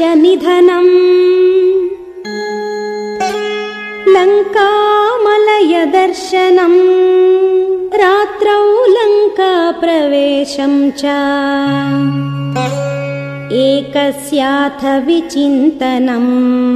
निधनम् लङ्कामलयदर्शनम्। रात्रौ लङ्काप्रवेशम् च। एकस्याथ विचिन्तनम्।